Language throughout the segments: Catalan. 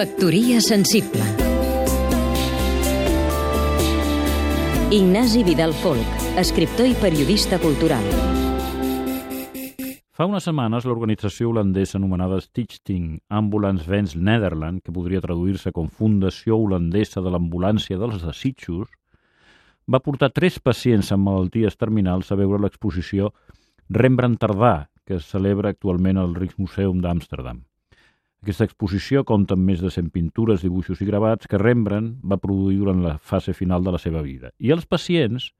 Factoria sensible Ignasi Vidal Folk, escriptor i periodista cultural. Fa unes setmanes, l'organització holandesa anomenada Stichting Ambulance Wens Nederland, que podria traduir-se com Fundació Holandesa de l'Ambulància dels Desitjos, va portar tres pacients amb malalties terminals a veure l'exposició Rembrandt Tardà, que es celebra actualment al Rijksmuseum d'Amsterdam. Aquesta exposició compta amb més de 100 pintures, dibuixos i gravats que Rembrandt va produir durant la fase final de la seva vida. I els pacients,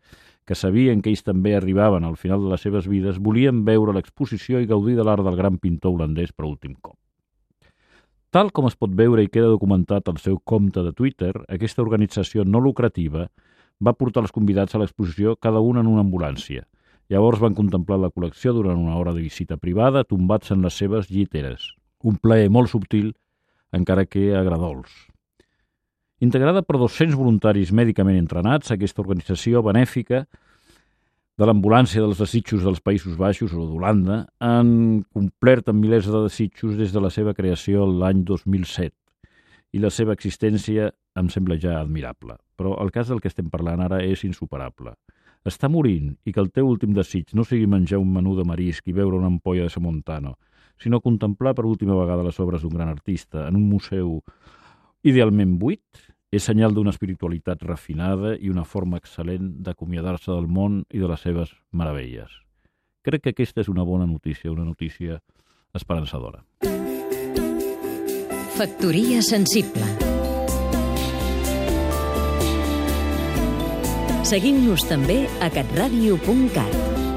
que sabien que ells també arribaven al final de les seves vides, volien veure l'exposició i gaudir de l'art del gran pintor holandès per últim cop. Tal com es pot veure i queda documentat al seu compte de Twitter, aquesta organització no lucrativa va portar els convidats a l'exposició cada un en una ambulància. Llavors van contemplar la col·lecció durant una hora de visita privada, tombats en les seves lliteres un plaer molt subtil, encara que agradols. Integrada per 200 voluntaris mèdicament entrenats, aquesta organització benèfica de l'ambulància dels desitjos dels Països Baixos o d'Holanda han complert amb milers de desitjos des de la seva creació l'any 2007 i la seva existència em sembla ja admirable. Però el cas del que estem parlant ara és insuperable. Està morint i que el teu últim desig no sigui menjar un menú de marisc i veure una ampolla de Samontano, sinó contemplar per última vegada les obres d'un gran artista en un museu idealment buit, és senyal d'una espiritualitat refinada i una forma excel·lent d'acomiadar-se del món i de les seves meravelles. Crec que aquesta és una bona notícia, una notícia esperançadora. Factoria sensible Seguim-nos també a catradio.cat